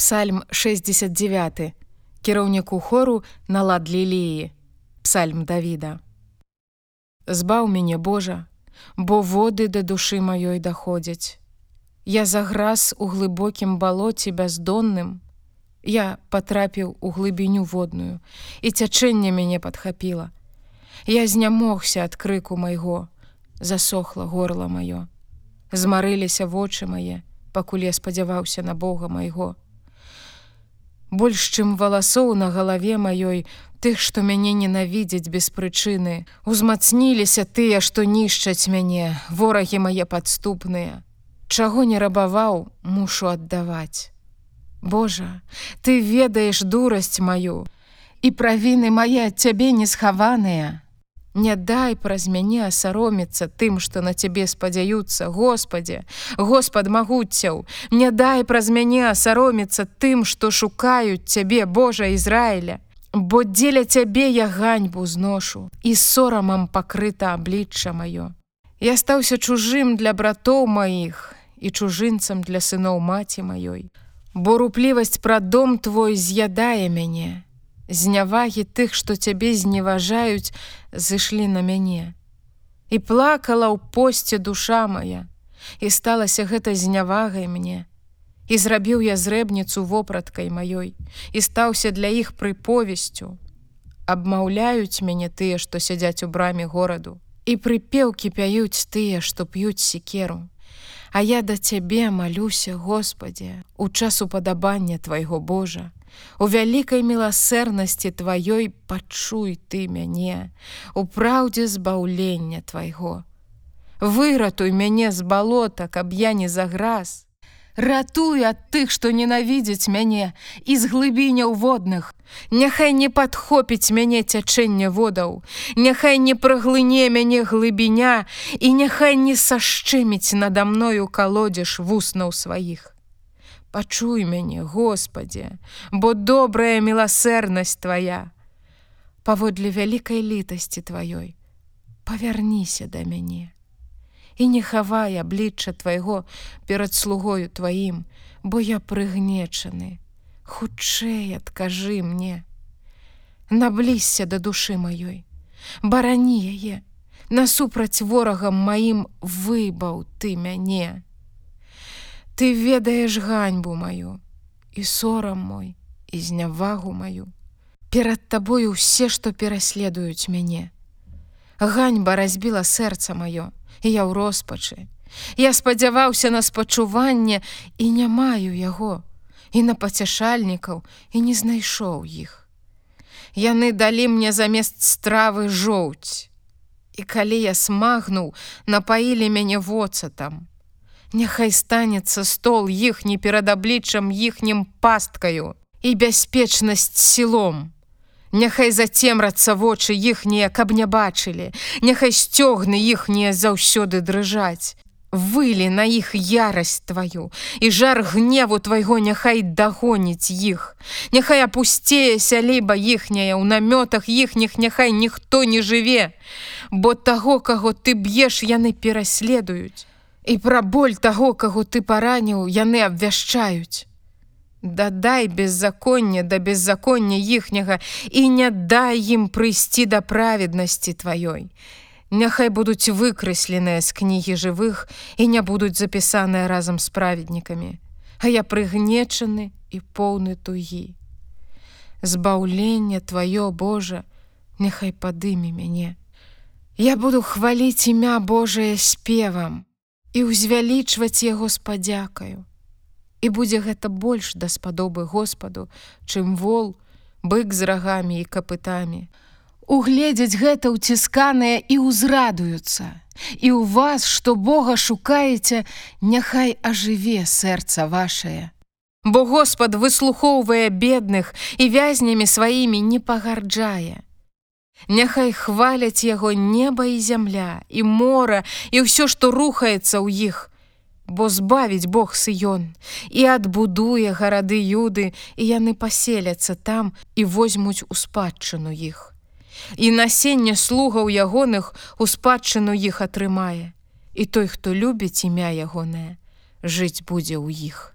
Псальм 69 кіраўніку хору на лад ліліі Псальм Давіда Збаў мяне Божа, бо воды да душы маёй даходзяць. Я заграз у глыбокім балоце бяздонным, Я патрапіў у глыбіню водную, і цячэнне мяне падхапіла. Я знямогся ад крыку майго, засохла горла маё. Змарыліся вочы мае, пакуль я спадзяваўся на Бога майго. Больш чым валасоў на галаве маёй, тых, што мяне ненавідзяць без прычыны, узмацніліся тыя, што нішчаць мяне, ворагі мае падступныя. Чаго не рабаваў, мушу аддаваць. Божа, ты ведаеш дурасць маю, і правіны мае ад цябе не схаваныя. Не дай праз мяне асароміцца тым, што на цябе спадзяюцца, Господе, Господ магуццяў, Не дай праз мяне асароміцца тым, што шукаюць цябе Божа Ізраіля. Бо дзеля цябе я ганьбу зношу і сорамам пакрыта аблічча маё. Я стаўся чужым для братоў маіх і чужынцам для сыноў маці маёй бо руплівасць пра дом твой з'ядае мяне. Знявагі тых, што цябе зневажаюць, зышлі на мяне. І плакала ў посце душа моя, і сталася гэта знявагай мне. І зрабіў я зрэбніцу вопраткай маёй і стаўся для іх прыповесцю. Абмаўляюць мяне тыя, што сядзяць у браме гораду. І прыпеўкі пяюць тыя, што п'юць секеру. А я да цябе малюся, Господе, у час упадабання твайго Божа. У вялікай міласэрнасці тваёй пачуй ты мяне, у праўдзе збаўлення твайго. Выратуй мяне з балота, каб я не заграз, ратуй ад тых, што ненавідзяць мяне і з глыбіняў водных. Няхай не падхопіць мяне цячэнне водаў, Няхай не праглыне мяне глыбіня і няхай не сашчэміць надо мною калодзеш вуснаў сваіх. Пачуй мяне, Господе, бо добрая міласэрнасць твоя. Паводле вялікай літасці тваёй, павярніся да мяне і не хавай аблічча твайго перад слугою тваім, бо я прыгнечаны. Хутчэй адкажы мне. Наблізься да душы маёй, барані яе, насупраць ворагам маім выбаў ты мяне. Ты ведаеш ганьбу маю і сорам мой і знявагу маю. Перад табою ўсе, што пераследуюць мяне. Ганьба разбіла сэрца маё, я ў роспачы. Я спадзяваўся на спачуванне і не маю яго, і на пацяшальнікаў і не знайшоў іх. Яны далі мне замест стравы жоўць. І калі я смагнуў, напаілі мяне воцатам. Няхай станецца стол іхні перад абліччам іхнім пасткаю і бяспечнасць сілом. Няхай зацемрацца вочы іхнія, каб не бачылі, Няхай сцёгны іхнія заўсёды дрыжаць. Вылі на іх ярасць тваю, і жар гневу твайго няхай дагоніць іх. Няхай апусцее сяліба іхняя, у намётах іхніх няхай ніхто не жыве, Бо таго, каго ты б'еш, яны пераследуюць. І пра боль таго, каго ты параніў, яны абвяшчаюць. Дадай беззаконня да беззаконня іхняга і не дай ім прыйсці да праведнасці тваёй. Няхай будуць выкрэсленыя з кнігі жывых і не будуць запісаныя разам з праведнікамі, А я прыгнечаны і поўны тугі. Збаўленне тваё Божа, няхай падыме мяне. Я буду хваліць імя Божае спевам і ўзвялічваць яго спадзякаю і будзе гэта больш даспадобы Господу, чым вол, бык з рагамі і капытамі. Угледзяць гэта ўцісканыя і ўзрадуюцца. І ў вас, што Бога шукаеце, няхай ажыве сэрца вашее. Бо Господ выслухоўвае бедных і вязнямі сваімі не пагарджае. Няхай хваляць яго неба і зямля, і мора, і ўсё, што рухаецца ў іх, бо збавіць Бог сыён і адбудуе гарады юды і яны паселяцца там і возьмуць у спадчыну іх. І насенне слугаў ягоных у спадчыну іх атрымае. І той, хто любіць імя ягонае, жыць будзе ў іх.